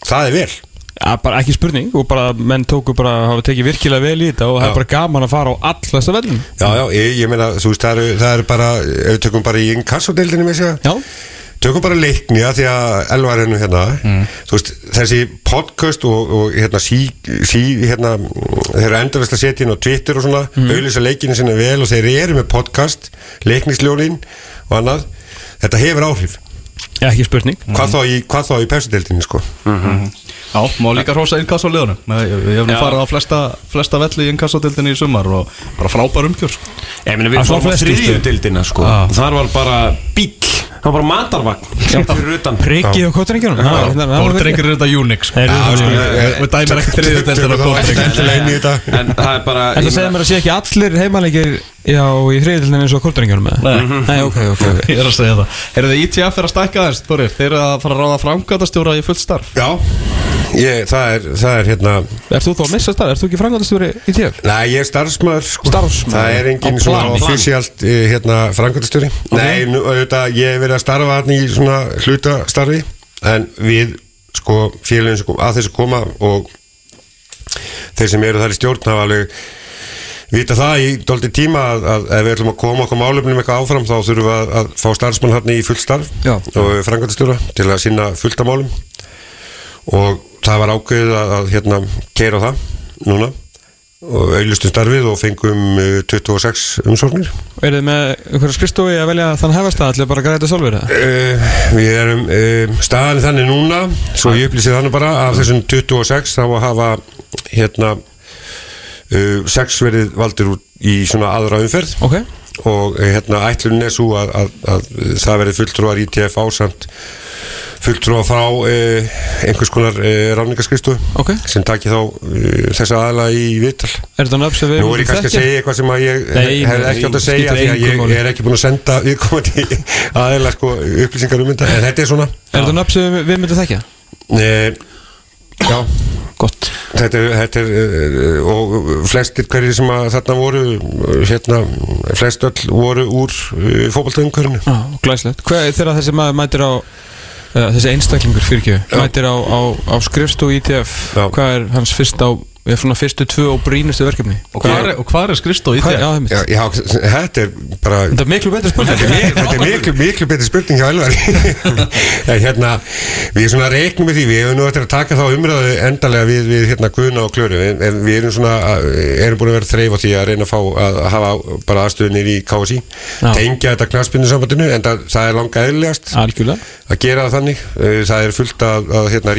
Speaker 4: það er vel
Speaker 3: Ja, bara ekki spurning og bara menn tóku bara hafa tekið virkilega vel í þetta og það er bara gaman að fara á allasta vellin
Speaker 4: Já, já, ég, ég meina, þú veist, það eru, það eru bara, ef við tökum bara í inkassodeildinni með
Speaker 3: Já,
Speaker 4: tökum bara leikni að því að elvar hennu hérna, þú veist, þessi podcast og, og hérna, sí, sí, hérna, þeir eru endurvist að setja inn á Twitter og svona, mm. auðvisa leikinu sinna vel og þeir eru með podcast, leiknisljónin og annað, þetta hefur áhrif.
Speaker 3: ekki spurning.
Speaker 4: Hvað þá í, í pepsideildinni, sko?
Speaker 1: Já, má líka hrósa inkasso liðunum Ég ég hef nú
Speaker 2: Já.
Speaker 1: farið á flesta, flesta velli í inkassodildinni í sumar og bara frábær umgjör sko.
Speaker 2: Ég meina við fórum á
Speaker 3: flestu
Speaker 2: þriðju
Speaker 3: stöðum.
Speaker 2: dildina sko
Speaker 1: Ah.
Speaker 2: Þar var bara bíl Það var bara matarvagn. Fyrir utan.
Speaker 3: Prikið á
Speaker 1: er þetta Unix. Sko.
Speaker 3: Þeir eru
Speaker 1: Já,
Speaker 3: það,
Speaker 1: sko,
Speaker 3: sko.
Speaker 1: Við dæmir ekki þriðið
Speaker 4: inn í þetta.
Speaker 2: En það er bara
Speaker 3: En það segir mér að sé ekki allir heimalegir Já, í þriðildin eins og kótringjörnum
Speaker 1: Nei.
Speaker 3: Nei, ok, ok, *laughs*
Speaker 1: Ég er að segja það. Eru þið ITF er að stækka þess, Þorir? Þeir eru að fara að ráða framkvæmdastjóra í fullt starf.
Speaker 4: Já, ég, það er, það er hérna,
Speaker 3: Ert þú þá að missa starf? Ert þú ekki frangandastjóri í TF?
Speaker 4: Nei, ég er starfsmæður verið að starfa hann í svona hlutastarfi En við, sko, félagin sem kom, að þessu koma Og þeir sem eru þar í stjórn hafa alveg Vita það í dóldi tíma að, að ef við ætlum að koma okkur málefnum eitthvað áfram þá þurfum við að, að fá starfsmann hann í fullt starf
Speaker 3: Já.
Speaker 4: og frangöldastjóra til að sinna fullt af málum og það var ákveðið að, að hérna, keira það núna og auðlustum starfið og fengum uh, 26 umsóknir.
Speaker 3: Er þið með einhverja skristofi að velja þann hefasta allir bara græta sjálfur eða?
Speaker 4: uh, við erum uh, staðan þannig núna svo ég upplýsið þannig bara af þessum 26 þá hafa hérna uh, 6 verið valdir út í svona aðra umferð.
Speaker 3: Ok,
Speaker 4: og uh, hérna ætlunin er svo að, að, að, það verið fulltrúar í TF ásamt fulltrúar frá uh, einhvers konar uh, ráningaskristu
Speaker 3: ok.
Speaker 4: sem taki þá uh, þessa aðla í viðtal.
Speaker 3: Er þetta nöfn sem við
Speaker 4: Nú er ég kannski að segja eitthvað sem ég hef ekki átt að segja því að ég
Speaker 3: máli.
Speaker 4: er ekki búin að senda viðkomandi *laughs* aðeila sko upplýsingar um þetta en þetta er svona.
Speaker 3: Er þetta nöfn sem við- við myndum þekkja?
Speaker 4: e, Já,
Speaker 3: Gott.
Speaker 4: Þetta, þetta er uh, og flestir hverjir sem að þarna voru hérna, flest öll voru úr fótboltaumkörinu
Speaker 3: Já, glæslegt Hvað er þegar þessi maður mætir á þessi einstaklingur fyrirgjöf mætir á, á, á skrifstu ITF
Speaker 4: Já.
Speaker 3: hvað er hans fyrst á ég svona fyrstu tvö og brínustu verkefni.
Speaker 1: Og hvað er, og hvað er skrifstóð í þér?
Speaker 4: Já, já, þetta er bara
Speaker 3: þetta er miklu betur spurning.
Speaker 4: Þetta er, miklu, miklu betur spurning hjá Elvari *laughs* En hérna, við svona reiknum með því Við hefum nú eftir að taka þá umræðu endalega við, við hérna Guðna og Klöru. En við erum svona, erum búin að vera þreif á því að reyna að fá að hafa bara aðstöðunir í KSI. Tengja þetta knaspinu sambandinu En það, það er langa eðlilegast
Speaker 3: algjörlega.
Speaker 4: að gera það þannig. Eh, Það er fullt af hérna,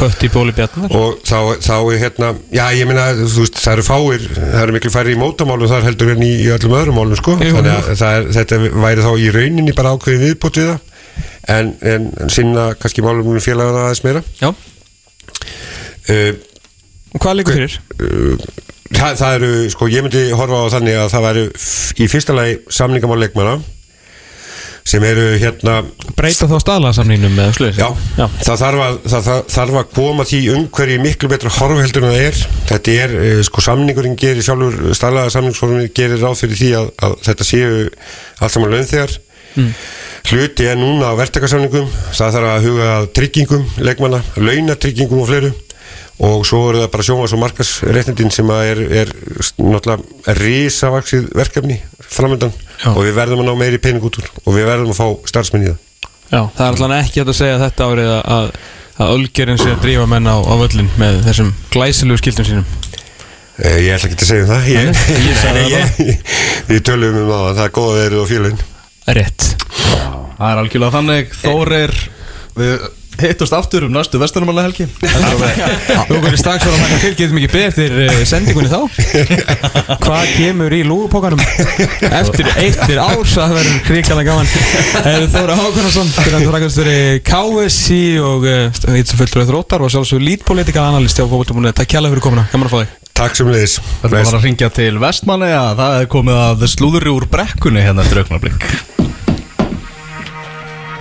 Speaker 3: kött í bóli bjarnar?
Speaker 4: Og þá, þá er hérna já ég veist það eru fáir það eru miklu færri í mótamálum þar heldur en í, í öllum öðrum málum sko.
Speaker 3: Jú,
Speaker 4: þannig að er, þetta væri þá í rauninni bara ákveðin viðbót við það. En, en, sinna kannski málum félagana aðeins meira.
Speaker 3: Já,
Speaker 4: uh,
Speaker 3: hvað líkur fyrir?
Speaker 4: það, það eru sko ég myndi horfa á þannig að það væri í fyrsta lagi samningamál leikmanna sem eru hérna
Speaker 3: breyta þá staðlaðsamningnum með sluðis
Speaker 4: Já, Það, þarf að, það, það þarf að koma því umhverju miklu betra horfheldur en það er. Þetta er, eh, sko samningurinn gerir sjálfur staðlaða samningsformið gerir ráð fyrir því að, að þetta séu allt saman launþegar. Mm. hluti er núna á verktakasamningum. Það þarf að huga tryggingum leikmanna, launatryggingum og fleiru og svo eru það bara sjómas og markasréttindin sem að er, er náttúrulega risavaksið verkefni framöndan
Speaker 3: Já.
Speaker 4: og við verðum að ná meiri pening út úr og við verðum að fá starfsmenn í það.
Speaker 3: Já, það er alltaf ekki að segja þetta árið að, að, að Ölgerinn sé að drífa menn á, á völlin með þessum glæsilegu skildum sínum.
Speaker 4: Eh, Ég ætla ekki að segja um það. Ég,
Speaker 3: ég sagði *laughs* það.
Speaker 4: Ég, Við tölum um það Það er góða verið og félun
Speaker 3: Rétt.
Speaker 1: Það er algjörlega þannig. Þórir Við hittust aftur um næstu vestunumanna helgi *laughs*
Speaker 3: Þú verður strax að taka til, getum ekki beðið eftir uh, sendingunni þá? *laughs* Hvað kemur í lúgupókanum eftir eittir árs að það verður kríkala gaman. Þóra Hákonarsson fyrir að þú rækast fyrir KSI og uh, ít sem fullur þróttar og sjálfsög lítpolitika analyst á fókvöldumúli Takk kjærlega fyrir komuna, gaman að fá þig.
Speaker 4: Takk sem leiðis
Speaker 1: Þetta var að ringja til vestmanni að það er komið að slúðuri úr brekkunni hérna eftir